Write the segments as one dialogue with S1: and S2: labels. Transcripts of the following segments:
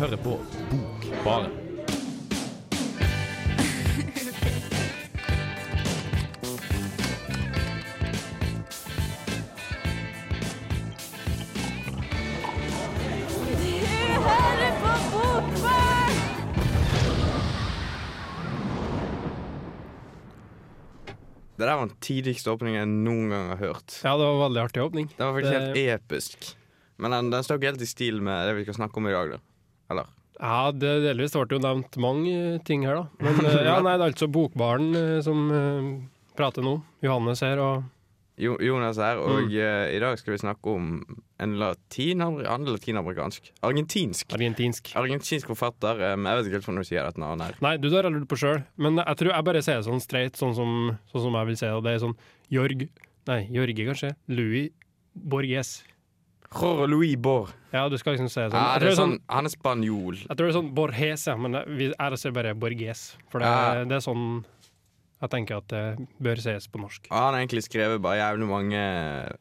S1: hører på Bokbaren.
S2: Du hører på Bokbarn!
S3: Det der var den tidligste åpningen jeg noen gang har hørt.
S1: Ja, det var veldig artig åpning.
S3: Den var faktisk
S1: Det-
S3: helt episk. Men den, den står ikke helt i stil med det vi skal snakke om i dag, da. Eller?
S1: Ja, det delvis ble jo nevnt mange ting her, da. Men eh, ja, nei, det er altså Bokbaren eh, som eh, prater nå. Johannes her, og
S3: Jo, Jonas her, og
S1: Mm.
S3: uh, i dag skal vi snakke om en latin, han er latinamerikansk Argentinsk.
S1: argentinsk.
S3: Argentinsk forfatter. Um, jeg vet ikke helt hvordan du sier dette navnet her.
S1: Nei, du har lurt på sjøl, men jeg tror jeg bare sier det sånn streit, sånn som, sånn som jeg vil si det. Det er sånn Jorg Nei, Jorge, kanskje. Louis Borges.
S3: Jorge Louis Borr.
S1: Ja, du skal liksom si sånn.
S3: Ja, det er
S1: er sånn
S3: sånn, han er spanjol.
S1: jeg tror det er sånn Borges, ja, men vi- jeg sier bare Borges. For det,
S3: Ja.
S1: det er sånn jeg tenker at det bør sies på norsk.
S3: Ja, han har egentlig skrevet bare jævlig mange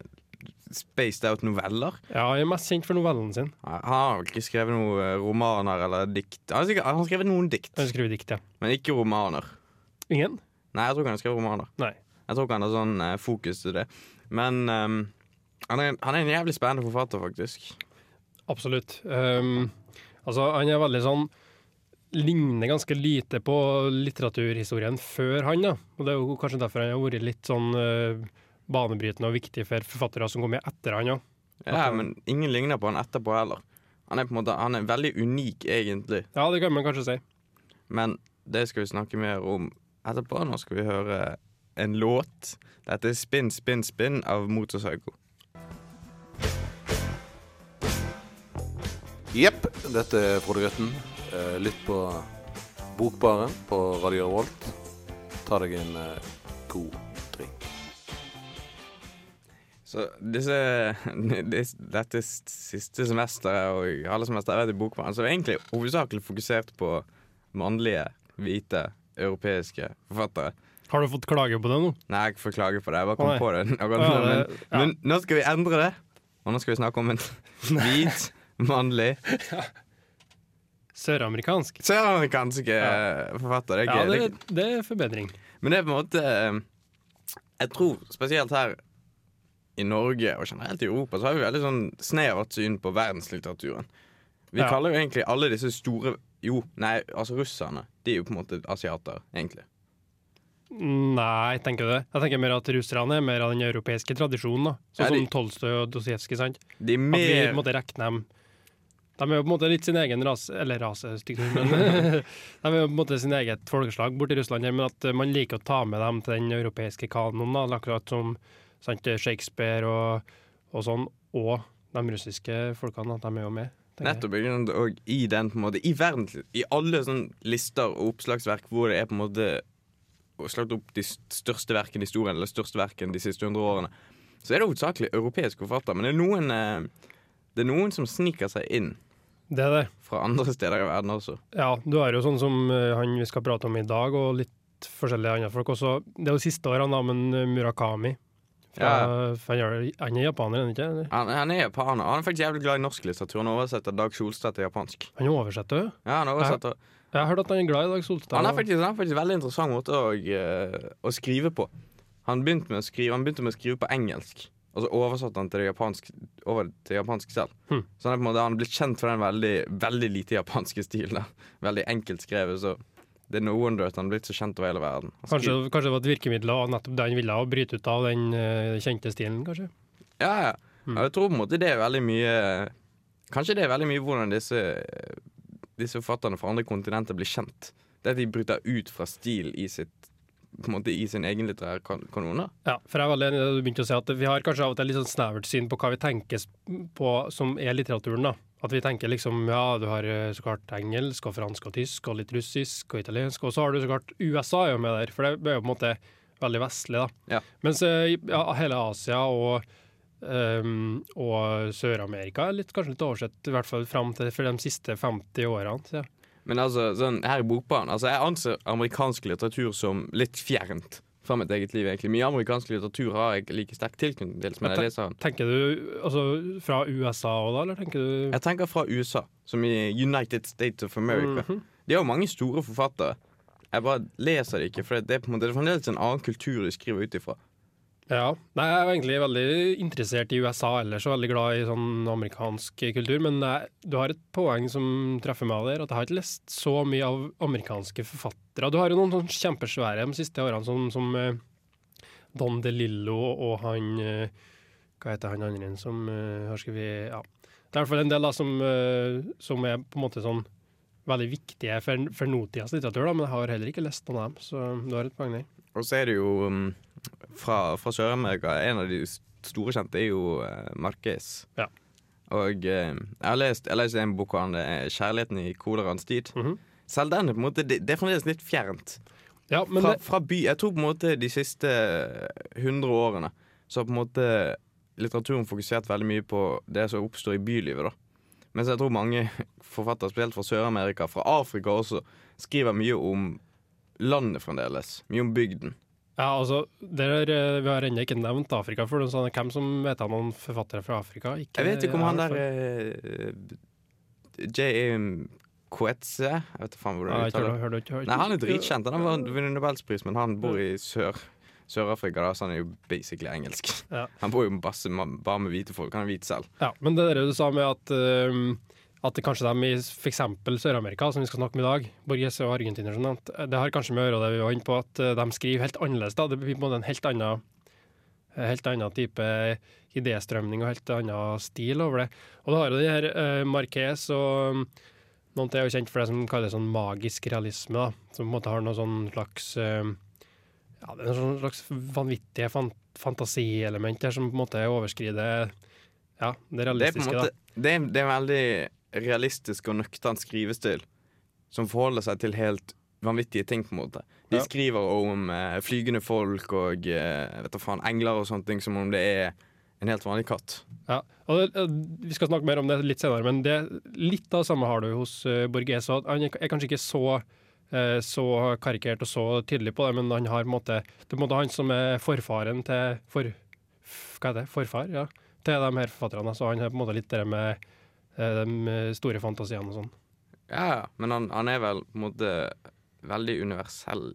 S3: spaced out noveller.
S1: Ja, han er mest kjent for novellen sin.
S3: Han har ikke skrevet noen eh, romaner eller dikt. Han har, har skrevet noen dikt,
S1: Han skrevet dikt, ja.
S3: men ikke romaner.
S1: Ingen?
S3: Nei, jeg tror ikke han har skrevet romaner.
S1: Nei.
S3: Jeg tror ikke han har sånn eh, fokus til det. Men ehm, han, er, han er en jævlig spennende forfatter, faktisk.
S1: Absolutt. Um, altså, han er veldig sånn Ligner ganske lite på litteraturhistorien før han, da. Og det er jo kanskje derfor han har vært litt sånn uh, banebrytende og viktig for forfattere som kommer etter han òg.
S3: Ja, men ingen ligner på han etterpå heller. Han er på en måte Han er veldig unik, egentlig.
S1: Ja, det kan man kanskje si.
S3: Men det skal vi snakke mer om etterpå. Nå skal vi høre en låt. Dette er Spinn, spinn, spinn av Motorpsycho.
S4: Jepp, dette er Frode Grøtten. Eh, Lytt på Bokbaren på Radio Revolt. Ta deg en eh, god drink.
S3: Så disse, disse, dette siste semesteret og alle semester jeg vet i Bokbaren, så er egentlig hovedsakelig fokusert på mannlige, hvite, europeiske forfattere.
S1: Har du fått klage på det nå?
S3: Nei, jeg får klage på det. Jeg bare kom
S1: nei.
S3: på det. nå, men, men nå skal vi endre det. Og nå skal vi snakke om en hvit, mannlig,
S1: Søramerikansk?
S3: søramerikansk ja. forfatter. Det er,
S1: Ja, det,
S3: Det-
S1: er forbedring.
S3: Men det er på en måte eh, Jeg tror spesielt her i Norge og generelt i Europa så har vi veldig sånn snevert syn på verdenslitteraturen. Vi
S1: Ja.
S3: kaller jo egentlig alle disse store Jo, nei, altså russerne. De er jo på en måte asiater, egentlig.
S1: Nei, tenker du det? Jeg tenker mer at russerne er mer av den europeiske tradisjonen. da Sånn
S3: Ja, de-
S1: som Tolstoy og Dostojevskij. sant?
S3: De
S1: At vi måte regner dem De er jo på en måte litt sin egen rase Eller rase, men de er jo på en måte sin eget folkeslag borti Russland. Men at man liker å ta med dem til den europeiske kanonen, da, akkurat som sant, Shakespeare og, og sånn. Og de russiske folkene, at de er jo med.
S3: Nettopp. Og i den på en måte I verden, i alle sånne lister og oppslagsverk hvor det er på en måte slått opp de største verkene i historien, eller største verkene de siste hundre årene, så er det hovedsakelig europeiske forfattere. Men det er noen eh, Det er noen som sniker seg inn
S1: Det er det.
S3: fra andre steder i verden også.
S1: Ja, du har jo sånn som eh, han vi skal prate om i dag, og litt forskjellige andre folk også. Det er jo siste årene, da, men eh, Murakami. Fra, ja. han, er, han er japaner, er han ikke?
S3: Han, han er japaner. Han er faktisk jævlig glad i norsk litteratur. Han oversetter Dag Solstad til japansk.
S1: Han oversetter jo.
S3: Ja, han oversetter
S1: Jeg har hørt at han er glad i Dag Solstad.
S3: Han har faktisk, han har faktisk veldig interessant måte å, eh, å skrive på. Han begynte skrive, han begynte med å skrive på engelsk, og så oversatte han til det japansk, over til japansk selv.
S1: Hmm.
S3: Så han måte han blitt kjent for den veldig, veldig lite japanske stilen. da. Veldig enkelt skrevet, så det er no wonder at han er blitt så kjent over hele verden.
S1: Kanskje, kanskje det var et virkemiddel av nettopp det han ville, å bryte ut av den uh, kjente stilen, kanskje?
S3: Ja, ja. Hmm. Jeg tror på en måte det er veldig mye Kanskje det er veldig mye hvordan disse, disse forfatterne fra andre kontinenter blir kjent. Det at de bryter ut fra stil i sitt på en måte i sin egen litterære kanone.
S1: Ja, for jeg er veldig enig i det du begynte å si, at vi har kanskje av og til litt sånn snevert syn på hva vi tenker på som er litteraturen. da. At vi tenker liksom, ja, du har eh, så klart engelsk og fransk og tysk og litt russisk og italiensk, og så har du så klart USA er jo med der, for det er jo på en måte veldig vestlig, da.
S3: Ja.
S1: Mens eh, ja, hele Asia og, um, og Sør-Amerika er litt, kanskje litt oversett, i hvert fall fram til for de siste 50 årene. Så. ja.
S3: Men altså, sånn, her i Bokbanen altså, Jeg anser amerikansk litteratur som litt fjernt fra mitt eget liv, egentlig. Mye amerikansk litteratur har jeg like sterk tilknytning til som jeg leser den.
S1: Tenker du altså, fra USA òg, da, eller tenker du
S3: Jeg tenker fra USA, som i United States of America.
S1: Mhm.
S3: De har jo mange store forfattere. Jeg bare leser det ikke, for det er på en måte det er fremdeles en annen kultur de skriver ut ifra.
S1: Ja. Nei, jeg er egentlig veldig interessert i USA ellers, og veldig glad i sånn amerikansk kultur. Men jeg, du har et poeng som treffer meg der, at jeg har ikke lest så mye av amerikanske forfattere. Du har jo noen sånn kjempesvære de siste årene, som, som eh, Don DeLillo og han eh, Hva heter han andre som eh, har skrevet Ja. Det er i hvert fall en del da, som, som er på en måte sånn veldig viktige for, for nåtidas litteratur, da, men jeg har heller ikke lest noen av dem, så du har et poeng der.
S3: Og så er det jo um, fra, fra Sør-Amerika En av de store kjente er jo uh, Marquez.
S1: Ja.
S3: Og eh, jeg har lest Jeg lest en bok om det er 'Kjærligheten i koleraens tid'.
S1: Mhm.
S3: Selv den på en måte Det, det er fremdeles litt fjernt.
S1: Ja, men
S3: Fra,
S1: det,
S3: fra by Jeg tror på en måte de siste hundre årene så har på en måte litteraturen fokusert veldig mye på det som oppstår i bylivet. da Mens jeg tror mange forfattere, spesielt fra Sør-Amerika, fra Afrika også, skriver mye om landet fremdeles. Mye om bygden.
S1: Ja, altså, er, eh, Vi har ennå ikke nevnt Afrika. for sånne, Hvem som vet av noen forfattere fra Afrika? Ikke,
S3: Jeg vet ikke om han der
S1: uh,
S3: eh, J.A. Coetze Jeg vet faen hvordan
S1: ja,
S3: uttaler
S1: du- hører du
S3: Nei, Han er dritkjent. Han har vunnet Nobelspris, men han bor i Sør- Sør-Afrika, da, så han er jo basically engelsk.
S1: Ja.
S3: Han bor jo bare med hvite folk. Han er hvit selv.
S1: Ja, men det der du sa med at, um, at kanskje de i f.eks. Sør-Amerika, som vi skal snakke om i dag, Borges og Argentina, det har kanskje med å gjøre det vi var inne på, at uh, de skriver helt annerledes. da. Det blir på en måte en helt annen, eh, helt annen type idéstrømning og helt annen stil over det. Og da har jo de her uh, Marquez og um, noen til er jo kjent for det som kalles sånn magisk realisme, da, som på en måte har noe sånn slags ja, det er en sånn slags vanvittige fan fantasielement der som på en måte overskrider ja, det
S3: Det er
S1: realistiske.
S3: måte det er, det er veldig realistisk og nøktern skrivestil som forholder seg til helt vanvittige ting, på en måte. De skriver om eh, flygende folk og eh, vet du faen, engler og sånne ting som om det er en helt vanlig katt.
S1: Ja, og eh, Vi skal snakke mer om det litt senere, men det, litt av det samme har du hos uh, Borges. Han er, er kanskje ikke så, uh, så karikert og så tydelig på det, men han har på en måte, det er på en måte han som er forfaren til for, Hva er det? Forfar? Ja. Til de her forfatterne. Så han har på en måte litt det med eh, de store fantasiene og sånn.
S3: Ja, ja, men han, han er vel på en måte veldig universell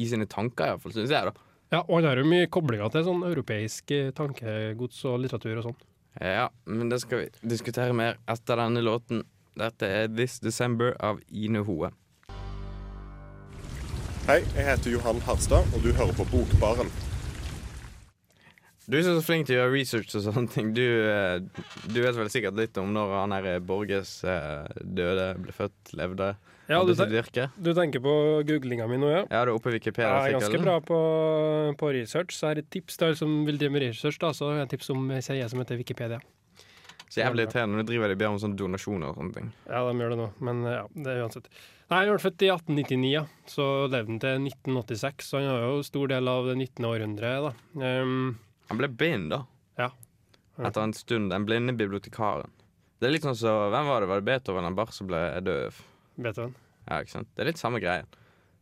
S3: i sine tanker, iallfall, syns jeg, da.
S1: Ja, og han har jo mye koblinger til sånn europeisk eh, tankegods og litteratur og sånn.
S3: Ja, men det skal vi diskutere mer etter denne låten. Dette er This December av Ine Hoe.
S5: Hei, jeg heter Johan Harstad, og du hører på Bokbaren.
S3: Du er så flink til å gjøre research og sånne ting. Du, eh, du vet vel sikkert litt om når han her Borges eh, døde, ble født, levde,
S1: Ja, du, ten du tenker på googlinga mi nå, ja?
S3: Ja, du er oppe i Wikipedia
S1: Jeg er ganske bra på, på research, så er et tips til alle som vil drive med research. da, så er det et tips om side som heter Wikipedia.
S3: Så jævlig irriterende når de driver de ber om sånne donasjoner og sånne ting.
S1: Ja, de gjør det nå, men ja, det er uansett. Nei, Han ble født i 1899, ja. så levde han til 1986. Så han har jo stor del av det 19. århundret. da. Um,
S3: Han ble blind, da.
S1: Ja.
S3: Etter en stund. Den blinde bibliotekaren. Det er litt sånn så, Hvem var det? Var det Beethoven eller bare som ble døv?
S1: Beethoven.
S3: Ja, ikke sant? Det er litt samme greien.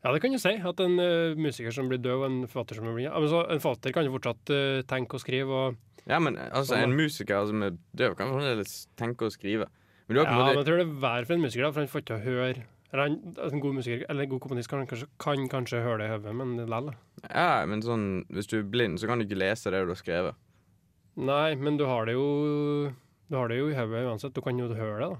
S1: Ja, det kan du si. At en uh, musiker som blir død, og en forfatter som blir blind. Ja, men så En forfatter kan jo fortsatt uh, tenke og skrive. og
S3: Ja, men altså,
S1: og,
S3: en musiker som er døv, kan fremdeles tenke og skrive. Men
S1: Ja,
S3: måte...
S1: men jeg tror det er verre for en musiker, da, for han får ikke høre eller han, altså, En god musiker, eller en god komponist kan kanskje, kan kanskje høre det i hodet, men likevel.
S3: Ja, men sånn Hvis du er blind, så kan du ikke lese det du har skrevet.
S1: Nei, men du har det jo Du har det jo i hodet uansett. Du kan jo høre det, da.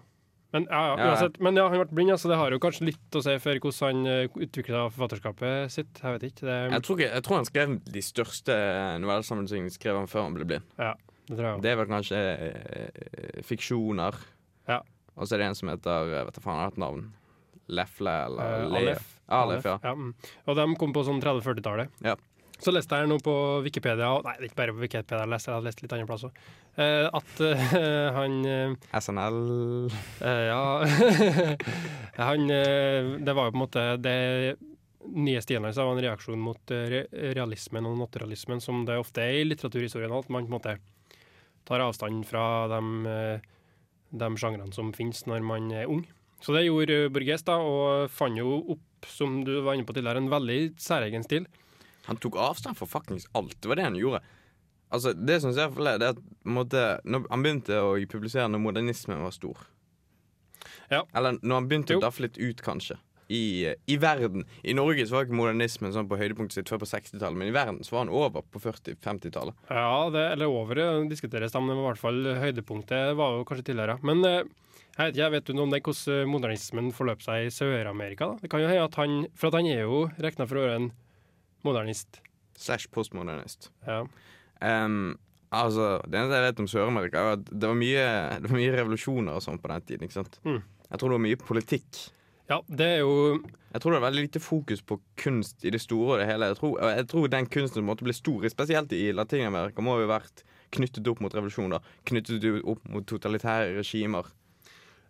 S1: Men ja, ja, uansett. Men ja, han ble blind, så det har jo kanskje litt å si for hvordan han utvikla forfatterskapet sitt. Jeg vet ikke. Det,
S3: Jeg tror, ikke, jeg tror han skrev de største novellesammenligningene skrev han før han ble blind.
S1: Ja, det tror jeg.
S3: Det er vel kanskje eh, fiksjoner.
S1: Ja.
S3: Og så er det en som heter eh, Vet du faen, han har et navn. Lefle eller
S1: Eh,
S3: Le-
S1: Aleph,
S3: ja.
S1: Ja, mm. Og de kom på sånn 30-40-tallet.
S3: Ja.
S1: Så leste jeg nå på Wikipedia Nei, det er ikke bare på Wikipedia, jeg leste, jeg har lest litt andre plasser. eh, at uh, han eh,
S3: SNL
S1: uh, ja Han uh, Det var jo på en måte det nye stilen hans var en reaksjon mot re realismen og naturalismen, som det ofte er i litteraturhistorien. At man på en måte tar avstand fra de, de sjangrene som finnes når man er ung. Så det gjorde Borges, da, og fant jo opp, som du var inne på tidligere, en veldig særegen stil.
S3: Han tok avstand fra fuckings alt. Det var det han gjorde. Altså, det som jeg det er at måtte, Han begynte å publisere når modernismen var stor.
S1: Ja.
S3: Eller når han begynte
S1: Jo.
S3: å daffe litt ut, kanskje. I, I verden. I Norge så var ikke modernismen sånn på høydepunktet sitt før på 60-tallet, men i verden så var han over på 40-50-tallet.
S1: Ja, det, eller over diskuteres, da, men i hvert fall høydepunktet var jo kanskje tidligere. Men eh, jeg vet, ikke, jeg vet du noe om det, hvordan modernismen forløp seg i Sør-Amerika? Det kan jo hende at han For at han er jo regna for å være en modernist.
S3: Slash postmodernist.
S1: Ja.
S3: Um, altså, Det eneste jeg vet om Sør-Amerika, er at det var mye, det var mye revolusjoner og sånn på den tiden. ikke sant?
S1: Mm.
S3: Jeg tror det var mye politikk.
S1: ja, det er jo
S3: Jeg tror det er veldig lite fokus på kunst i det store og det hele. Jeg tror, jeg tror den kunsten måtte bli stor, spesielt i Latin-Amerika, må jo ha vært knyttet opp mot revolusjoner. Knyttet opp mot totalitære regimer.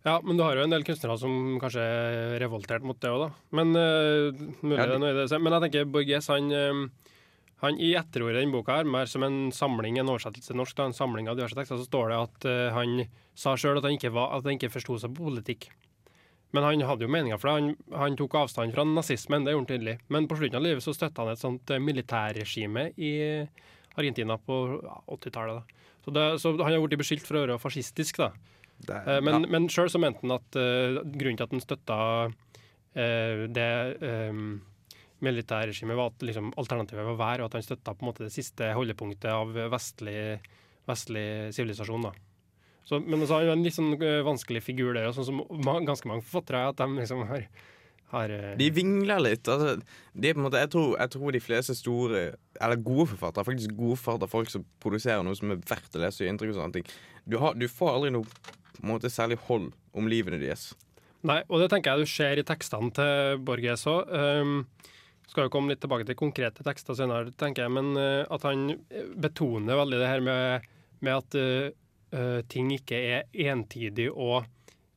S1: Ja, men du har jo en del kunstnere som kanskje er revoltert mot det òg, da. Men uh, mulig
S3: Ja,
S1: det. Men jeg tenker Borges, han, eh, han i etterordet i denne boka her, mer som en samling, en oversettelse til norsk, da, en samling av diverse tekster, så står det at uh, han sa sjøl at han ikke, var- at han ikke forsto seg på politikk. Men han hadde jo meninger for det. Han, han tok avstand fra nazismen, det gjorde han tydelig. Men på slutten av livet så støtta han et sånt militærregime i Argentina på ja, 80-tallet. da. Så, så han har blitt beskyldt for å være fascistisk, da.
S3: Det,
S1: Eh, Men,
S3: ja.
S1: men sjøl så mente han at uh, grunnen til at han støtta uh, det um, militærregimet, var at liksom, alternativet var vær, og at han støtta på en måte det siste holdepunktet av vestlig vestlig sivilisasjon. da. Så, men altså, han er en litt sånn uh, vanskelig figur der, sånn som ganske mange forfattere, at de liksom har, har eh,
S3: De vingler litt. Altså, de er måte, jeg, tror, jeg tror de fleste store Eller gode forfattere, faktisk gode forfattere, folk som produserer noe som er verdt å lese, og gjør inntrykk og sånne ting. Du, har, du får aldri noe på en måte særlig hold om livene deres.
S1: Nei, og det tenker jeg du ser i tekstene til Borges òg. Um, skal jo komme litt tilbake til konkrete tekster senere, tenker jeg, men uh, at han betoner veldig det her med, med at eh, eh, ting ikke er entydig og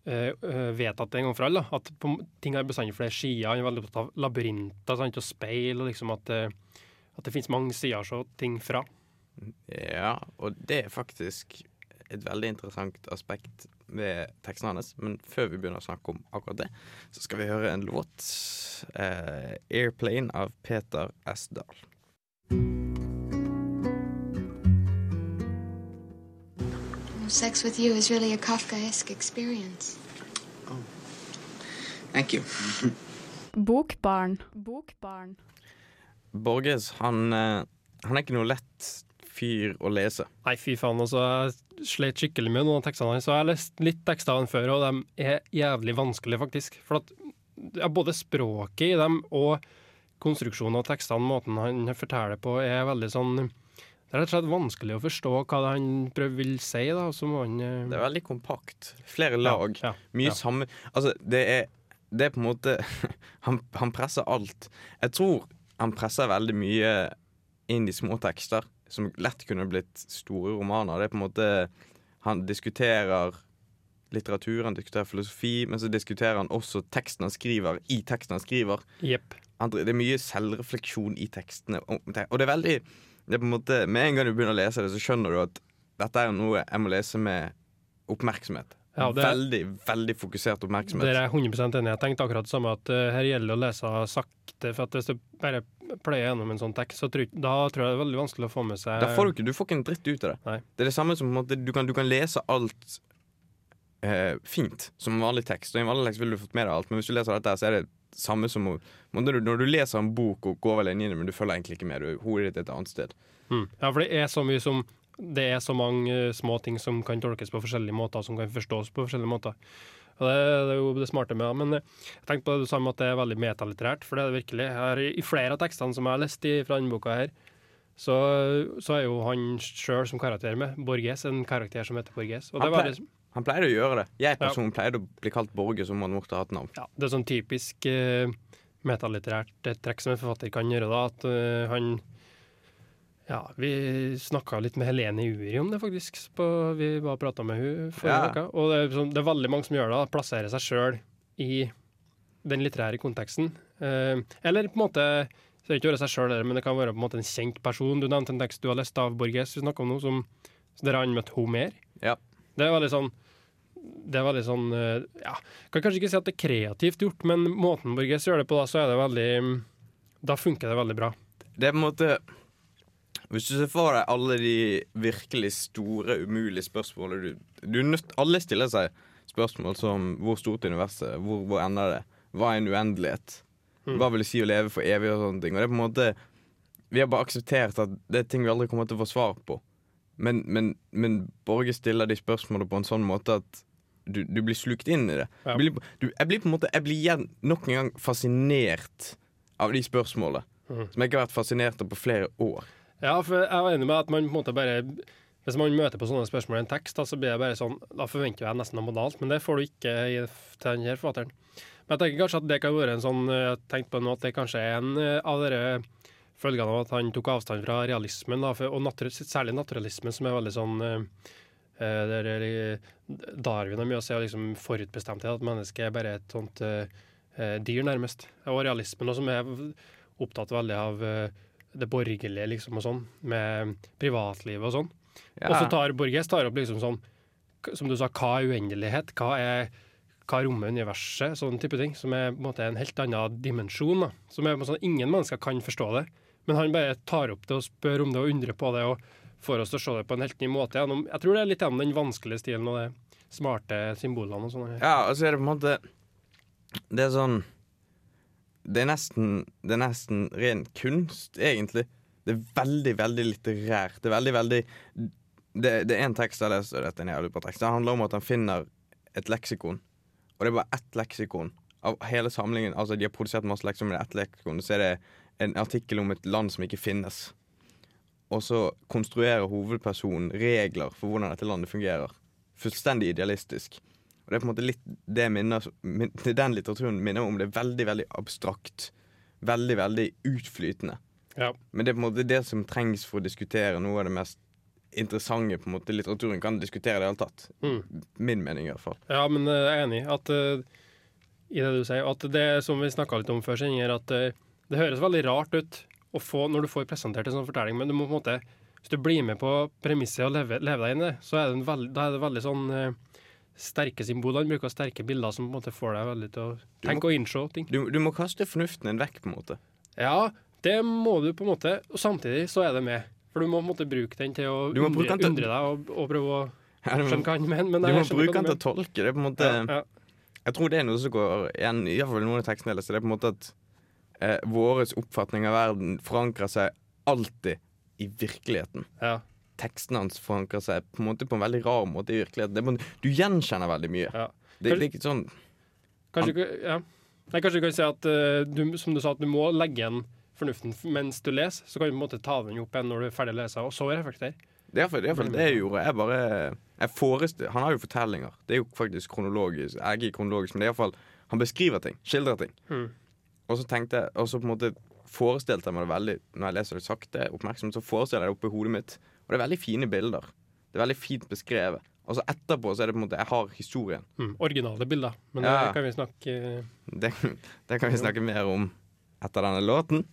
S1: uh, eh, vedtatt en gang for alle. At på, ting har bestandig flere sider. Han er veldig opptatt av labyrinter sant, og speil, og liksom at, eh, at det finnes mange sider å se ting fra.
S3: Ja, og det er faktisk et veldig interessant aspekt ved teksten hans. Men før vi begynner å snakke om akkurat det, så skal vi høre en låt. Eh, 'Airplane' av Peter S. Dahl.
S6: Sex with you is really a Kafkaesque experience.
S7: Thank you.
S2: Bokbarn. Bokbarn.
S3: Borges, han, eh, han er ikke noe lett fyr å lese.
S1: Nei, fy faen. Altså, jeg slet skikkelig med noen av tekstene hans. Jeg har lest litt tekster av ham før, og de er jævlig vanskelige, faktisk. For at ja, både språket i dem og konstruksjonen av tekstene, måten han forteller på, er veldig sånn Det er rett og slett vanskelig å forstå hva det han prøver vil si, da. Han uh...
S3: Det er veldig kompakt. Flere lag.
S1: Ja,
S3: Mye
S1: ja.
S3: samme Altså, det er, det er på en måte han, han presser alt. Jeg tror han presser veldig mye inn i små tekster, som lett kunne blitt store romaner. Det er på en måte Han diskuterer litteratur, han diskuterer filosofi, men så diskuterer han også teksten han skriver, i teksten han skriver.
S1: Yep.
S3: Han, det er mye selvrefleksjon i tekstene. Og og det er veldig det er på en måte, Med en gang du begynner å lese det, så skjønner du at dette er noe jeg må lese med oppmerksomhet.
S1: Ja, det-
S3: veldig, veldig fokusert oppmerksomhet.
S1: Det er jeg 100 enig. Jeg tenkte akkurat det samme, at uh, her gjelder det å lese sakte. For at hvis du bare pløyer gjennom en sånn tekst, så tror, da tror jeg det er veldig vanskelig å få med seg
S3: Da får du ikke, du får ikke en dritt ut av det.
S1: Nei.
S3: Det er det samme som måte, du, kan, du kan lese alt eh, fint som vanlig tekst. Og i en vanlig tekst ville du fått med deg alt, men hvis du leser dette, så er det samme som når, du, når du leser en bok og går over linjene, men du følger egentlig ikke med. Du, hodet ditt er et annet sted.
S1: Mm. Ja, for det er så mye som Det er så mange uh, små ting som kan tolkes på forskjellige måter, som kan forstås på forskjellige måter. Og det, det er jo det smarte med det. Men jeg tenkte på det du sa med at det er veldig metalitterært, for det er det virkelig. Her, I flere av tekstene som jeg har lest i, fra denne boka her, så, så er jo han sjøl som karakter med. Borges, en karakter som heter Borges. Og det
S3: Han
S1: liksom
S3: pleier- Han pleide å gjøre det. Jeg
S1: Ja.
S3: personlig pleide å bli kalt Borge som han måtte ha et navn.
S1: ja, det er sånn typisk uh, metalitterært eh, trekk som en forfatter kan gjøre, da. At uh, han Ja, vi snakka litt med Helene Uri om det, faktisk. På, vi bare prata med hun forrige
S3: Ja.
S1: uke. Og det er, sånn, det er veldig mange som gjør det. Plasserer seg sjøl i den litterære konteksten. Eh, eller på en måte så det er ikke være seg sjøl, men det kan være på en måte en kjent person. Du nevnte en tekst du har lest av Borges, vi snakka om noe som der han møtte Homer.
S3: Ja.
S1: Det er veldig sånn det er veldig sånn eh, Ja, kan kanskje ikke si at det er kreativt gjort, men måten Borges gjør det på, da, så er det veldig Da funker det veldig bra.
S3: det er på en måte Hvis du ser for deg alle de virkelig store, umulige spørsmålene du, du nødt, Alle stiller seg spørsmål som hvor stort er universet, hvor, hvor ender det, hva er en uendelighet, hva vil det si å leve for evig og sånne ting. Og det er på en måte Vi har bare akseptert at det er ting vi aldri kommer til å få svar på. Men, men, men Borge stiller de spørsmålene på en sånn måte at du, du blir slukt inn i det.
S1: Ja.
S3: Du blir, du, jeg blir på en måte Jeg blir igjen nok en gang fascinert av de spørsmålene.
S1: Mm.
S3: Som jeg ikke har vært fascinert av på flere år.
S1: Ja, for jeg var enig med at man på en måte bare Hvis man møter på sånne spørsmål i en tekst, da, så blir det bare sånn Da forventer jeg nesten noe modalt, men det får du ikke i, til denne forfatteren. Men jeg tenker kanskje at det kan være en sånn Jeg har tenkt på nå at det kanskje er en eh, av dere følgene av at han tok avstand fra realismen, da, for, og natur, særlig naturalismen, som er veldig sånn eh, eh, der er Darwin har mye å si, og liksom forutbestemthet, at mennesket er bare et sånt uh, eh, dyr, nærmest. Og realismen, også, som er opptatt veldig av eh, det borgerlige, liksom, og sånn, med privatlivet og sånn. Og så tar Borges tar opp liksom sånn, som du sa, hva er uendelighet? Hva er hva rommer universet? Sånn type ting. Som er på en måte en helt annen dimensjon. da. Som er sånn, Ingen mennesker kan forstå det. Men han bare tar opp det og spør om det og undrer på det og får oss til å se det på en helt ny måte. Gjennom, jeg tror det er litt gjennom den vanskelige stilen og de smarte symbolene og sånn.
S3: Ja, og så er det på en måte Det er sånn Det er nesten Det er nesten ren kunst, egentlig. Det er veldig, veldig litterært. Det er veldig, veldig Det, det er en tekst jeg har lest, dette er en tekst. Det handler om at han finner et leksikon, og det er bare ett leksikon av hele samlingen. Altså, de har produsert masse leksikon, men det er ett leksikon. Så er det en artikkel om et land som ikke finnes. Og så konstruerer hovedpersonen regler for hvordan dette landet fungerer. Fullstendig idealistisk. Og det er på en måte litt det minner, min, den litteraturen minner om. Det er veldig, veldig abstrakt. Veldig, veldig utflytende.
S1: Ja.
S3: Men det er på en måte det som trengs for å diskutere noe av det mest interessante på en måte litteraturen kan diskutere i det hele tatt.
S1: Mm.
S3: Min mening, i hvert fall.
S1: Ja, men eh, jeg er enig at, uh, i det du sier. At det som vi snakka litt om før, Singer, at uh, det høres veldig rart ut få, når du får presentert en sånn fortelling, men du må på en måte hvis du blir med på premisset og lever, lever deg inn i det, så er det, en veld, er det veldig sånn eh, sterke symboler. Han bruker sterke bilder som på en måte får deg veldig til å tenke og innse ting.
S3: Du, du må kaste fornuften din vekk, på en måte.
S1: Ja, det må du på en måte, og samtidig så er det med. For du må på en måte bruke den til å undre,
S3: til-
S1: undre deg og, og prøve å
S3: Ja, du må,
S1: skjønne hva han mener. Men
S3: du må bruke den til å tolke. Det er på en måte
S1: ja, ja.
S3: Jeg tror det er noe som går igjen fall noen av tekstene jeg leser. Det er på en måte at eh, våres oppfatning av verden forankrer seg alltid i virkeligheten.
S1: ja.
S3: Teksten hans forankrer seg på en måte på en veldig rar måte i virkeligheten. Du gjenkjenner veldig mye.
S1: Ja.
S3: Det, det er ikke sånn
S1: Kanskje, ja. Nei, kanskje du kan si at uh, du, som du sa, at du må legge igjen fornuften mens du leser. Så kan du på en måte ta den opp igjen når du er ferdig å lese, og så reflektere.
S3: Det er iallfall det, jeg gjorde. Jeg bare jeg forestill, Han har jo fortellinger. Det er jo faktisk kronologisk. Jeg er ikke kronologisk, men det er iallfall Han beskriver ting. Skildrer ting.
S1: Mm.
S3: Og så tenkte jeg Og så på en måte forestilte jeg meg det veldig Når jeg leser det sakte, oppmerksomt, så forestiller jeg det oppi hodet mitt. Og det er veldig fine bilder. Det er veldig fint beskrevet. Og så etterpå så er det på en måte Jeg har historien.
S1: Mm. Originale bilder. Men
S3: Ja.
S1: det kan vi snakke eh,
S3: Det, det kan vi snakke mer om etter denne låten.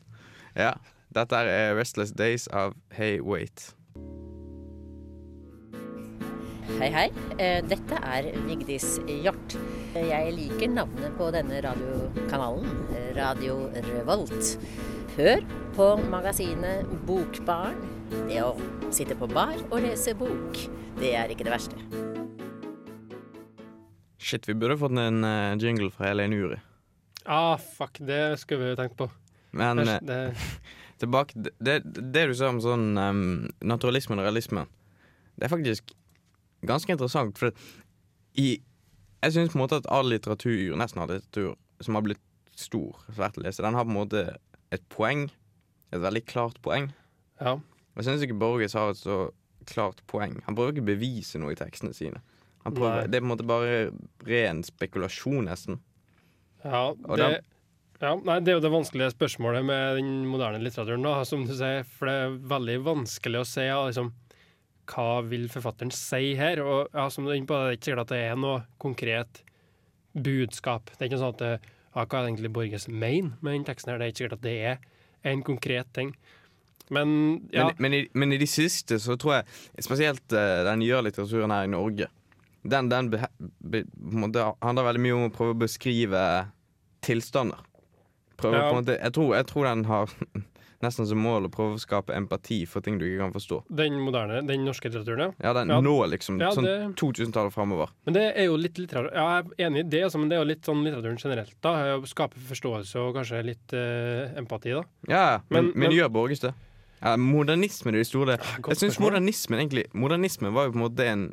S3: Ja. Dette er Restless Days av Hey Wait.
S7: Hei, hei. Eh, Dette er Vigdis Hjort. Jeg liker navnet på denne radiokanalen, Radio Revolt. Hør på magasinet Bokbarn. Det å sitte på bar og lese bok, det er ikke det verste.
S3: Shit, vi burde fått en eh, jingle fra Elaine Uri.
S1: Ah, fuck, det skulle vi jo tenkt på.
S3: Men
S1: Det,
S3: eh,
S1: det,
S3: tilbake det, det, du sa om sånn um, naturalisme og realisme, det er faktisk ganske interessant. For i, jeg syns på en måte at all litteratur, nesten all litteratur som har blitt stor, svært å lese, den har på en måte et poeng. Et veldig klart poeng.
S1: ja.
S3: Og jeg syns ikke Borges har et så klart poeng. Han prøver ikke å bevise noe i tekstene sine. Han prøver, det er på en måte bare ren spekulasjon, nesten.
S1: Ja, det, ja, nei, det er jo det vanskelige spørsmålet med den moderne litteraturen, da, som du sier. For det er veldig vanskelig å si ja, liksom, hva vil forfatteren si her. Og ja, som du er inne på, det er ikke sikkert at det er noe konkret budskap. Det er ikke sånn at ja, hva er egentlig Borges mener med den teksten her? Det er ikke sikkert at det er en konkret ting. Men ja,
S3: Men, men, i, men i de siste så tror jeg, spesielt uh, den nyere litteraturen her i Norge, den, den be, be, måte handler veldig mye om å prøve å beskrive tilstander. Prøve,
S1: Ja.
S3: måte, jeg, tror, jeg tror den har nesten som mål å prøve å skape empati for ting du ikke kan forstå.
S1: Den moderne, den norske litteraturen, ja.
S3: Den
S1: Ja.
S3: nå, liksom.
S1: Ja,
S3: sånn 2000-tallet framover.
S1: Men det er jo litt litteratur Ja, jeg er enig i det, altså, men det er jo litt sånn litteraturen generelt. da Å Skape forståelse og kanskje litt eh, empati, da.
S3: Ja, men,
S1: Men-
S3: men,
S1: men-
S3: gjør Borges det? Ja, modernismen i det store Jeg syns modernismen egentlig Modernismen var jo på en måte en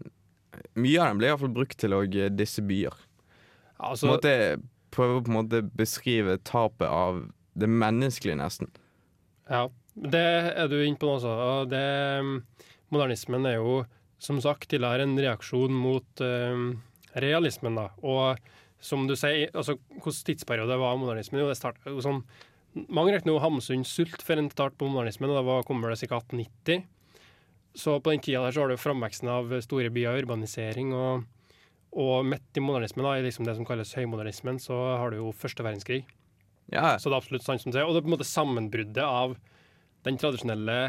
S3: Mye av den ble i hvert fall brukt til å eh, disse byer.
S1: Ja,
S3: På en
S1: altså,
S3: måte Prøve å på en måte beskrive tapet av det menneskelige, nesten.
S1: ja, det er du inne på nå. Og det, modernismen er jo som sagt tidligere en reaksjon mot uh, realismen, da. Og som du sier, altså hvilken tidsperiode var modernismen? Jo, det startet jo sånn Mange regner jo Hamsun sult for en start på modernismen, og da kommer det ca. 1890. Så på den tida der så har du framveksten av store byer, urbanisering, og, og midt i modernismen, da, i liksom det som kalles høymodernismen, så har du jo første verdenskrig.
S3: Ja,
S1: Så det er absolutt sant som det er. Og det er på en måte sammenbruddet av den tradisjonelle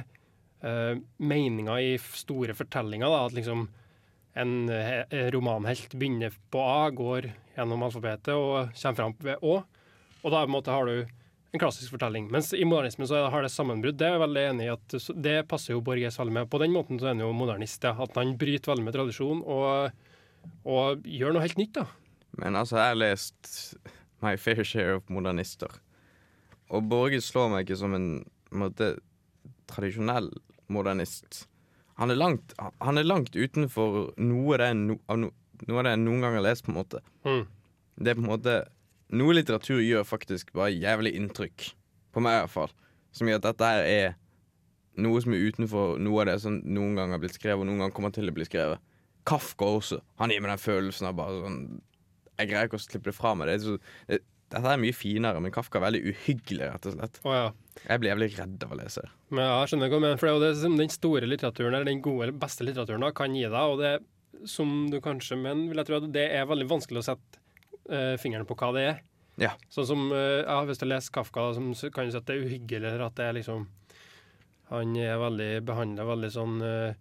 S1: uh, meninga i store fortellinger. Da, at liksom en eh, romanhelt begynner på A, går gjennom alfabetet og kommer fram ved Å. Og da måte har du en klassisk fortelling. Mens i modernismen så har det sammenbrudd. Det er jeg veldig enig i at det passer jo Borges veldig med. På den måten så er han jo modernist. Ja. At han bryter veldig med tradisjon og, og gjør noe helt nytt. da.
S3: Men altså, jeg har lest My Fair Share of Modernister. Og Borges slår meg ikke som en, måte, tradisjonell modernist. Han er langt, han er langt utenfor noe, det, no, av no, det jeg noen gang har lest, på en måte.
S1: Mm.
S3: Det er på en måte Noe litteratur gjør faktisk bare jævlig inntrykk. På meg, i hvert fall. Som gjør at dette her er noe som er utenfor noe av det som noen gang har blitt skrevet, og noen gang kommer til å bli skrevet. Kafka også. Han gir meg den følelsen av bare sånn Jeg greier ikke å slippe det fra meg. Det er så, det, dette er mye finere, men Kafka er veldig uhyggelig, rett og slett.
S1: Oh, ja.
S3: Jeg blir jævlig redd av å lese det.
S1: Men ja, jeg skjønner hva du mener, for det er jo den store litteraturen, eller den gode, beste litteraturen, da, kan gi deg. Og det som du kanskje mener, vil jeg tro at det er veldig vanskelig å sette eh, fingeren på hva det er.
S3: Ja.
S1: Sånn som eh, ja, Hvis du leser Kafka, som s- kan du si at det er uhyggelig, eller at det er liksom Han er veldig behandla veldig sånn eh,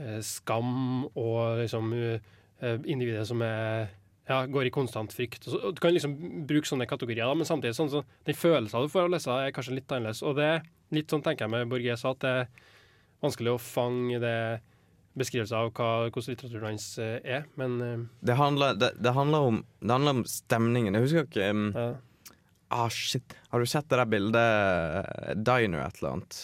S1: eh, skam og liksom eh, eh, individet som er ja, går i konstant frykt. Så, du kan liksom bruke sånne kategorier, da, men samtidig sånn, så den følelsen du får av å lese, er kanskje litt annerledes. Og det er litt sånn tenker jeg med Borges, at det er vanskelig å fange det beskrivelser av hva, hvordan litteraturen hans eh, er. Men eh,
S3: Det handler, det, det, handler om, det handler om stemningen. Jeg husker ikke um,
S1: ja.
S3: Ah, shit. Har du sett det der bildet eh, Diner et eller annet?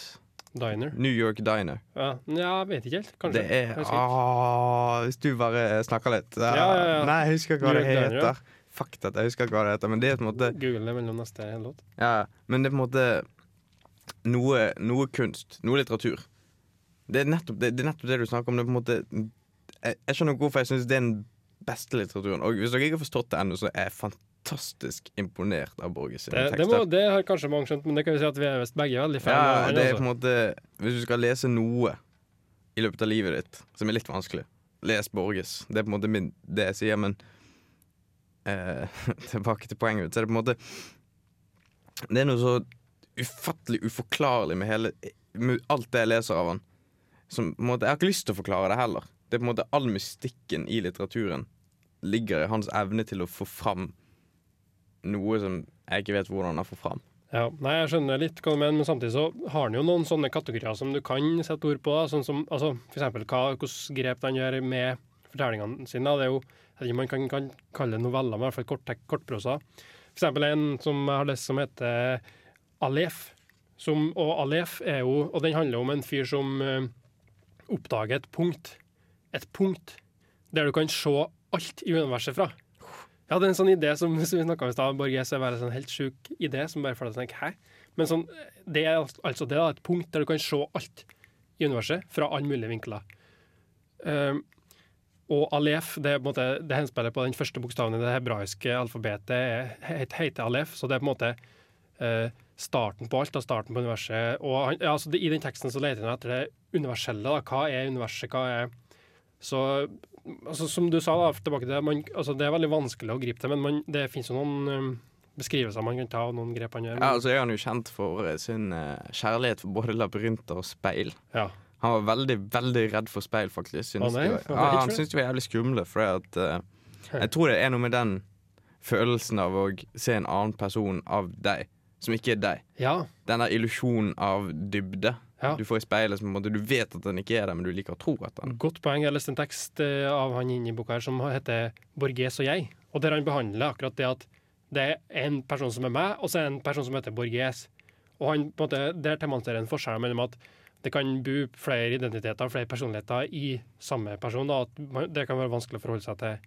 S1: Diner.
S3: New York Diner.
S1: Ja, jeg vet ikke helt. Kanskje.
S3: Det er ah, Hvis du bare snakker litt.
S1: Ja, ja, ja.
S3: Nei, jeg husker ikke hva
S1: New
S3: det
S1: York Diner, ja.
S3: heter. Fuck det, jeg husker ikke hva det heter. Men det er på en måte
S1: Google det mellom neste låt.
S3: Ja, men det er på en måte noe, noe kunst. Noe litteratur. Det er, nettopp, det, det er nettopp det du snakker om. Det er på en måte Jeg, jeg skjønner hvorfor jeg syns det er den beste litteraturen. Og hvis dere ikke har forstått det ennå, så er jeg fantastisk imponert av Borges sine
S1: Det, det, må, det har kanskje mange skjønt, men det kan vi si at vi er begge veldig fan
S3: Ja,
S1: av.
S3: det er
S1: altså.
S3: på en måte Hvis du skal lese noe i løpet av livet ditt som er litt vanskelig, les Borges. Det er på en måte min, det jeg sier, men eh, Tilbake til poenget mitt, så er det på en måte Det er noe så ufattelig uforklarlig med hele med alt det jeg leser av han. Som, måte, jeg har ikke lyst til å forklare det heller. Det er på en måte All mystikken i litteraturen ligger i hans evne til å få fram noe som jeg ikke vet hvordan han får fram.
S1: Ja, nei, jeg skjønner litt hva du mener, men samtidig så har han jo noen sånne kategorier som du kan sette ord på. Sånn som altså, for eksempel hva, grep han gjør med fortellingene sine. Det er jo, jeg man kan, kan kalle noveller, men i hvert fall kort, kortprosa. For eksempel en som jeg har lest som heter Alef. Som, og Alef er jo Og den handler om en fyr som oppdager et punkt. Et punkt der du kan se alt i universet fra. Jeg er en sånn idé som, som vi snakka om i stad. Borges er bare en sånn helt sjuk idé som bare får deg til å tenke hæ? Men sånn, det er altså det, da, et punkt der du kan se alt i universet fra alle mulige vinkler. Um, og Alef, det, på måte, det henspiller på den første bokstaven i det hebraiske alfabetet, er- heter Alef. Så det er på en måte eh, starten på alt, da, starten på universet. Og han, ja, altså I den teksten så leter han etter det universelle. Da. Hva er universet? Hva er Så altså, som du sa, da, tilbake til det, man, altså, det er veldig vanskelig å gripe til, men man, det finnes jo noen um, beskrivelser man kan ta, og noen grep han gjør.
S3: Ja, altså er han jo kjent for eh, sin uh, kjærlighet for både labyrinter og speil.
S1: Ja.
S3: Han var veldig veldig redd for speil, faktisk. Synes
S1: ah, nei?
S3: var, ja, han syntes de var jævlig skumle. For at, uh, jeg tror det er noe med den følelsen av å se en annen person av deg som ikke er deg.
S1: Ja.
S3: Den der illusjonen av dybde
S1: Ja.
S3: du får i speilet. Som du vet at den ikke er der, men du liker å tro at den
S1: Godt poeng. Jeg leste en tekst eh, av han inne i boka her som heter 'Borges og jeg', og der han behandler akkurat det at det er en person som er meg, og så er det en person som heter Borges. Og han på en måte, Der demonstrerer en forskjell mellom at det kan bo flere identiteter, flere personligheter i samme person. Da, at det kan være vanskelig å forholde seg til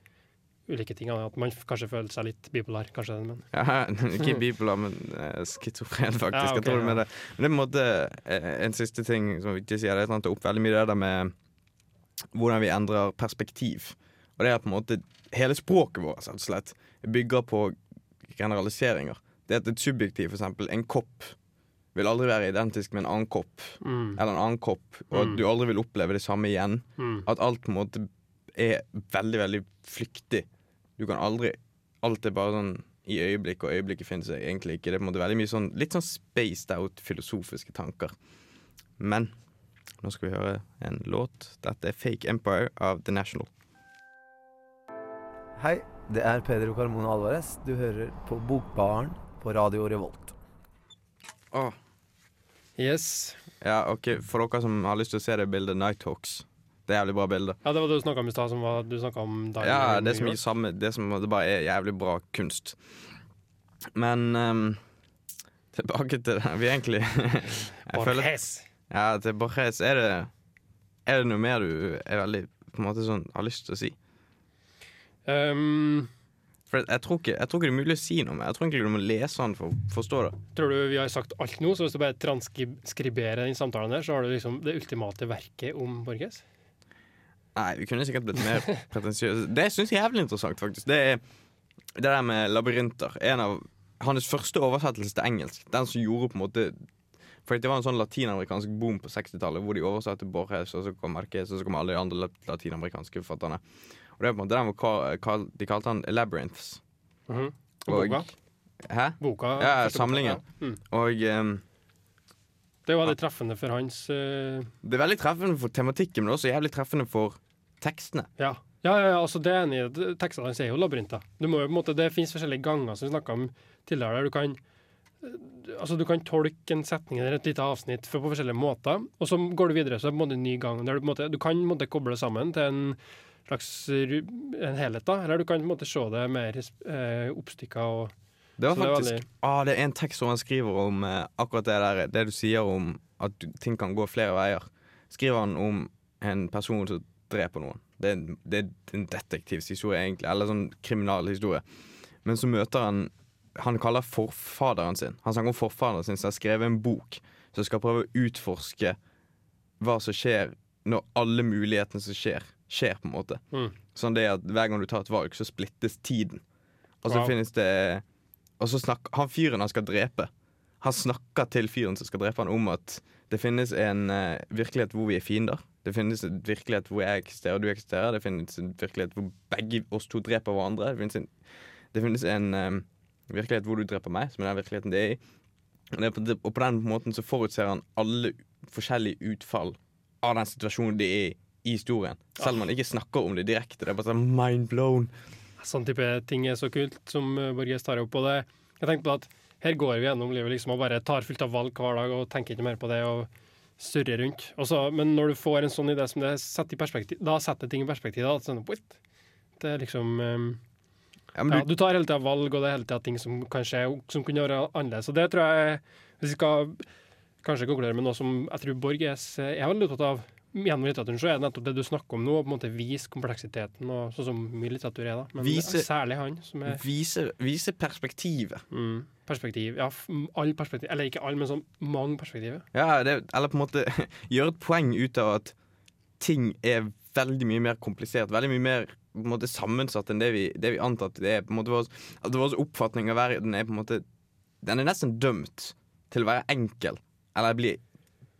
S1: ulike ting. At man kanskje føler seg litt bipolar. kanskje, men
S3: ja, Ikke bipolar, men uh, schizofren, faktisk.
S1: Ja, okay,
S3: jeg tror det med det. Men det er på en måte eh, en siste ting som vi ikke sier. Det er at han tar opp veldig mye det der med hvordan vi endrer perspektiv. Og det er på en måte Hele språket vårt rett og slett bygger på generaliseringer. Det at et subjektiv, for eksempel, en kopp, vil aldri være identisk med en annen kopp.
S1: mm,
S3: Eller en annen kopp, og at
S1: Mm.
S3: du aldri vil oppleve det samme igjen.
S1: mm.
S3: At alt på en måte er veldig, veldig flyktig. Du kan aldri Alt er bare sånn i øyeblikk, og øyeblikket finnes egentlig ikke. Det er på en måte veldig mye sånn litt sånn spaced out filosofiske tanker. Men nå skal vi høre en låt. Dette er Fake Empire av The National.
S8: Hei, det er Pedro Carmona Alvarez. Du hører på Bokbaren på Radio Revolt.
S3: Åh,
S1: Yes.
S3: ja, ok, For dere som har lyst til å se det bildet, Nighthawks. Det er jævlig bra bilde.
S1: Ja, det var det du snakka om i stad, du snakket om
S3: Ja, det som ikke samme Det som det bare er jævlig bra kunst. Men um, tilbake til det. Vi egentlig
S1: Borges.
S3: Ja, til Borges. Er det, er det noe mer du er veldig på en måte sånn har lyst til å si?
S1: Um,
S3: For jeg tror ikke, jeg tror ikke det er mulig å si noe mer. Jeg tror egentlig du må lese den for å forstå det.
S1: tror du vi har sagt alt nå, så hvis du bare transkriberer den samtalen der, så har du liksom det ultimate verket om Borges?
S3: Nei, vi kunne sikkert blitt mer pretensiøse. Det syns jeg er jævlig interessant, faktisk. Det er det der med labyrinter. En av hans første oversettelse til engelsk. Den som gjorde på en måte For det var en sånn latinamerikansk boom på 60-tallet hvor de oversatte Borges, og så kom Marquez, og så kom alle de andre latinamerikanske forfatterne. Og det er på en måte den hvor De kalte han Labyrinths.
S1: Mm Og- boka?
S3: Hæ?
S1: boka
S3: Ja, samlingen.
S1: ja. Mm.
S3: Og um,
S1: Det var veldig treffende for hans uh...
S3: det er veldig treffende for tematikken, men også jævlig treffende for tekstene.
S1: Ja. Ja, ja, ja, altså det er enig i. Tekstene hans er jo labyrinter. Du må jo på en måte, det fins forskjellige ganger som vi snakka om tidligere, der du kan eh, Altså, du kan tolke en setning eller et lite avsnitt på forskjellige måter, og så går du videre, så er det på en måte en ny gang. Der du, på en måte, du kan på en måte koble det sammen til en slags en helhet, da. Eller du kan på en måte se det mer eh, oppstykka og
S3: Det var
S1: faktisk, det veldig-
S3: ah, Det er en tekst som han skriver om eh, akkurat det der Det du sier om at ting kan gå flere veier. Skriver han om en person som dreper noen. Det er, en- det er en detektivhistorie, egentlig. Eller sånn kriminalhistorie. Men så møter han Han kaller forfaderen sin Han snakker om forfaderen sin som har skrevet en bok som skal prøve å utforske hva som skjer når alle mulighetene som skjer, skjer, på en måte.
S1: Mm.
S3: Sånn det at hver gang du tar et valg, så splittes tiden. Og så
S1: Wow.
S3: finnes det Og så snakker han fyren han skal drepe, han snakker til fyren som skal drepe han om at det finnes en uh, virkelighet hvor vi er fiender. Det finnes en virkelighet hvor jeg eksisterer og du eksisterer. Det finnes en virkelighet hvor begge oss to dreper hverandre. Det finnes en, det finnes en um, virkelighet hvor du dreper meg, som er den virkeligheten det er i. Og, på, den måten så forutser han alle forskjellige utfall av den situasjonen de er i i historien. Selv om man ikke snakker om det direkte. Det er bare sånn mind blown.
S1: sånn type ting er så kult som eh, Borges tar opp. Og det, jeg tenkte på at her går vi gjennom livet liksom og bare tar fullt av valg hver dag og tenker ikke mer på det og surrer rundt. Og så- men når du får en sånn idé som det setter i perspektiv, da setter ting i perspektiv. Da, sånn. Det er liksom um,
S3: Ja, men
S1: ja,
S3: du,
S1: Du tar hele tida valg, og det er hele tida ting som kan skje som kunne være annerledes. Og det tror jeg Hvis vi skal kanskje konkludere med noe som jeg tror Borg er veldig opptatt av gjennom litteraturen, så er det nettopp det du snakker om nå, å på en måte vise kompleksiteten, og sånn som mye litteratur er. da Men
S3: Vise-
S1: særlig han, som er
S3: vise, vise perspektivet.
S1: mm, perspektiv. Ja, all perspektiv. Eller ikke all, men sånn mange perspektiver.
S3: Ja, det, eller på en måte gjøre et poeng ut av at ting er veldig mye mer komplisert. Veldig mye mer på en måte sammensatt enn det vi, det vi antar at det er. På en måte vår, at vår oppfatning av verden er på en måte Den er nesten dømt til å være enkel. Eller bli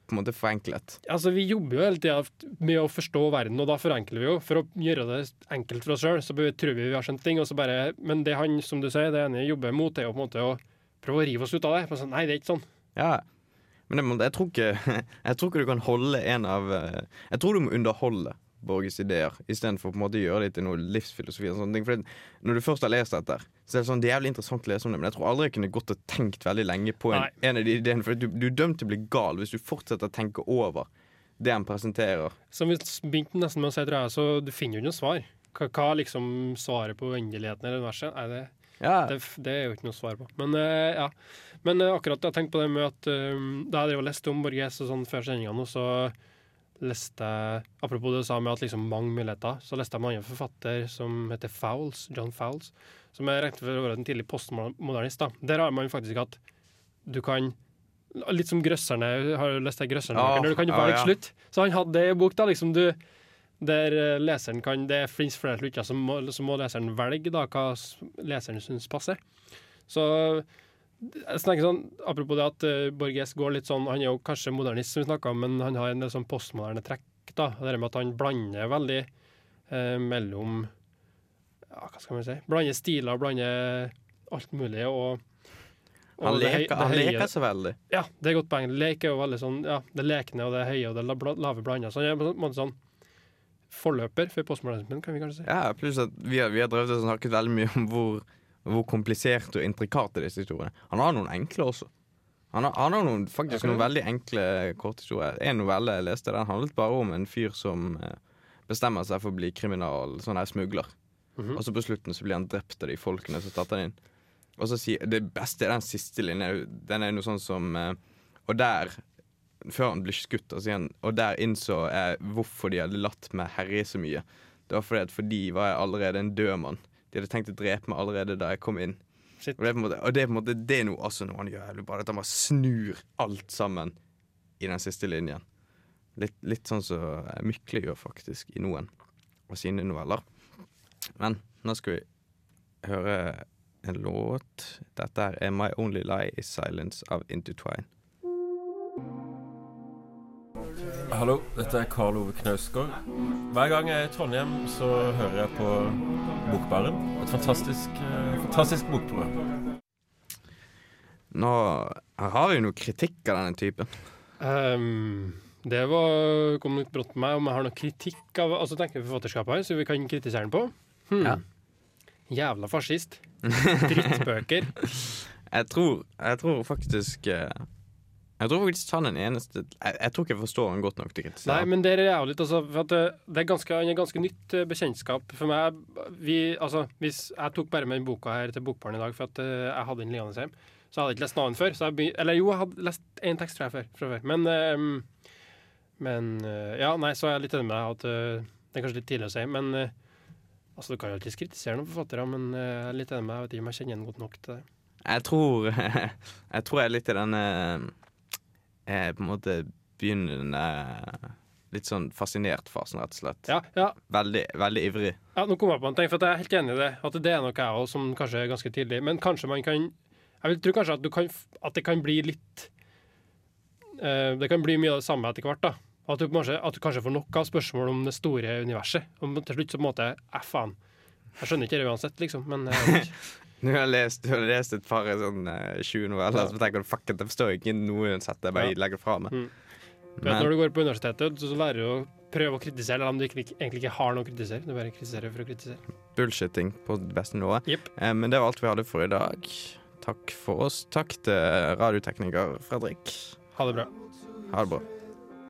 S3: på en måte forenklet.
S1: Altså, Vi jobber jo hele tida med å forstå verden, og da forenkler vi jo. For å gjøre det enkelt for oss sjøl, så tror vi vi har skjønt ting. Og så bare, men det han som du sier, det ene jobber mot, er jo på en måte å prøve å rive oss ut av det. Bare Sånn, nei, det er ikke sånn.
S3: Ja. Men jeg, jeg, tror ikke, jeg tror ikke du kan holde en av eh, Jeg tror du må underholde Borges ideer, istedenfor på en måte å gjøre det til noe livsfilosofi. og sånne ting. For når du først har lest dette, så er det sånn, det er jævlig interessant å lese om det, men jeg tror aldri jeg kunne gått og tenkt veldig lenge på en, en av de ideene. For du, du er dømt til å bli gal hvis du fortsetter å tenke over det han presenterer.
S1: Som vi begynte nesten med å si, tror jeg, så du finner jo ikke noe svar. Hva, hva liksom svaret på uendeligheten eller universet? Nei, det,
S3: Ja,
S1: det, det er jo ikke noe svar på. Men uh, ja. Men uh, akkurat jeg tenkte på det med at uh, da jeg drev og leste om Borges og sånn før sendinga nå, så leste Apropos det du sa med at liksom mange muligheter, så leste jeg mange en annen forfatter som heter Fowles, John Fowles, som er regnet for å være en tidlig postmodernist. da. Der har man faktisk at du kan Litt som grøsserne. Har du lest det grøsserne?
S3: Ja,
S1: du kan
S3: jo
S1: velge
S3: ja.
S1: slutt. Så han hadde det i bok, da. liksom du der eh, leseren kan Det finnes flere slutter, så så må leseren velge da hva leseren syns passer. Så jeg snakker sånn, Apropos det at uh, Borges går litt sånn Han er jo kanskje modernist, som vi snakka om, men han har en del sånn postmoderne trekk. da, Det med at han blander veldig uh, mellom ja, Hva skal man si? Blander stiler, blander alt mulig. og, og
S3: han
S1: det
S3: leker,
S1: det
S3: han leker så veldig.
S1: ja, det er godt poeng. Lek er jo veldig sånn, ja, det lekne og det høye og det la- lave blanda. Så han er på en måte sånn forløper for postmodernismen, kan vi kanskje si.
S3: Ja, pluss at vi har, vi har drevet og snakket veldig mye om hvor, hvor kompliserte og intrikate disse historiene Han har noen enkle også. Han har, han har noen, faktisk noen veldig enkle korthistorier. En novelle jeg leste, den handlet bare om en fyr som eh, bestemmer seg for å bli kriminal, sånn her smugler.
S1: Mhm.
S3: Og så på slutten så blir han drept av de folkene som tatt han inn. Og så sier Det beste er den siste linjen. Den er noe sånn som eh, Og der før han blir skutt, og, sier han, og der innså jeg hvorfor de hadde latt meg herje så mye. Det var fordi at for de var jeg allerede en død mann. De hadde tenkt å drepe meg allerede da jeg kom inn.
S1: Shit.
S3: Og det er på en måte, og det er, på en måte, det er noe, altså, noe han gjør jævlig bra. At han bare snur alt sammen i den siste linjen. Litt, litt sånn som så Mykle gjør faktisk i noen av sine noveller. Men nå skal vi høre en låt. Dette her er My Only Lie Is Silence av Intertwine.
S9: Hallo, dette er Karl Ove Knausgård. Hver gang jeg er i Trondheim, så hører jeg på Bokbaren. Et fantastisk, eh, fantastisk bokprogram.
S3: Nå har vi jo noe kritikk av denne typen.
S1: Um, det var, kom litt brått på meg om jeg har noe kritikk av altså tenker vi forfatterskapet her, så vi kan kritisere den på. Hmm.
S3: Ja.
S1: Jævla fascist. Drittbøker.
S3: Jeg tror, jeg tror faktisk eh, Jeg tror faktisk han er den eneste jeg, jeg tror ikke jeg forstår han godt nok til å kritisere.
S1: Nei, men det er litt, altså, for at det, det er ganske, er ganske nytt eh, bekjentskap for meg. Vi, altså, hvis Jeg tok bare med den boka her til Bokbarn i dag, for at eh, jeg hadde den liggende hjemme. Så jeg hadde ikke lest navnet før. Så jeg eller jo, jeg hadde lest én tekst fra før, fra før. Men, eh, men eh, Ja, nei, så er jeg litt enig med deg at eh, det er kanskje litt tidlig å si, men eh, Altså, Du kan jo alltids kritisere noen forfattere, men eh, jeg er litt enig med deg. Jeg vet ikke om jeg kjenner igjen godt nok til det.
S3: Jeg tror Jeg tror jeg er litt i denne eh, På en måte begynnende Litt sånn fascinert fasen, rett og slett.
S1: Ja, ja,
S3: Veldig, veldig ivrig.
S1: Ja, nå kom jeg på en ting, for jeg er helt enig i det. At det er noe jeg også, som kanskje er ganske tidlig. Men kanskje man kan Jeg vil tro kanskje at, du kan, at det kan bli litt uh, Det kan bli mye av det samme etter hvert. da At du, kanskje, at du kanskje får nok av spørsmål om det store universet. Og til slutt så på en måte eh, faen. Jeg skjønner ikke det uansett, liksom. Men jeg vet.
S3: Du har lest, du har lest et par sånn eh, 20 noveller, så tenker du fuck it, jeg forstår ikke noe uansett. Jeg bare
S1: Ja.
S3: legger fra meg.
S1: Mm. Men, når du går på universitetet, så, så lærer du å prøve å kritisere, selv om du egentlig ikke har noe å kritisere. Du bare kritiserer for å kritisere.
S3: bullshitting på det beste nivået.
S1: Yep.
S3: Eh, men det var alt vi hadde for i dag. Takk for oss. Takk til radiotekniker Fredrik.
S1: Ha det bra.
S3: Ha det bra.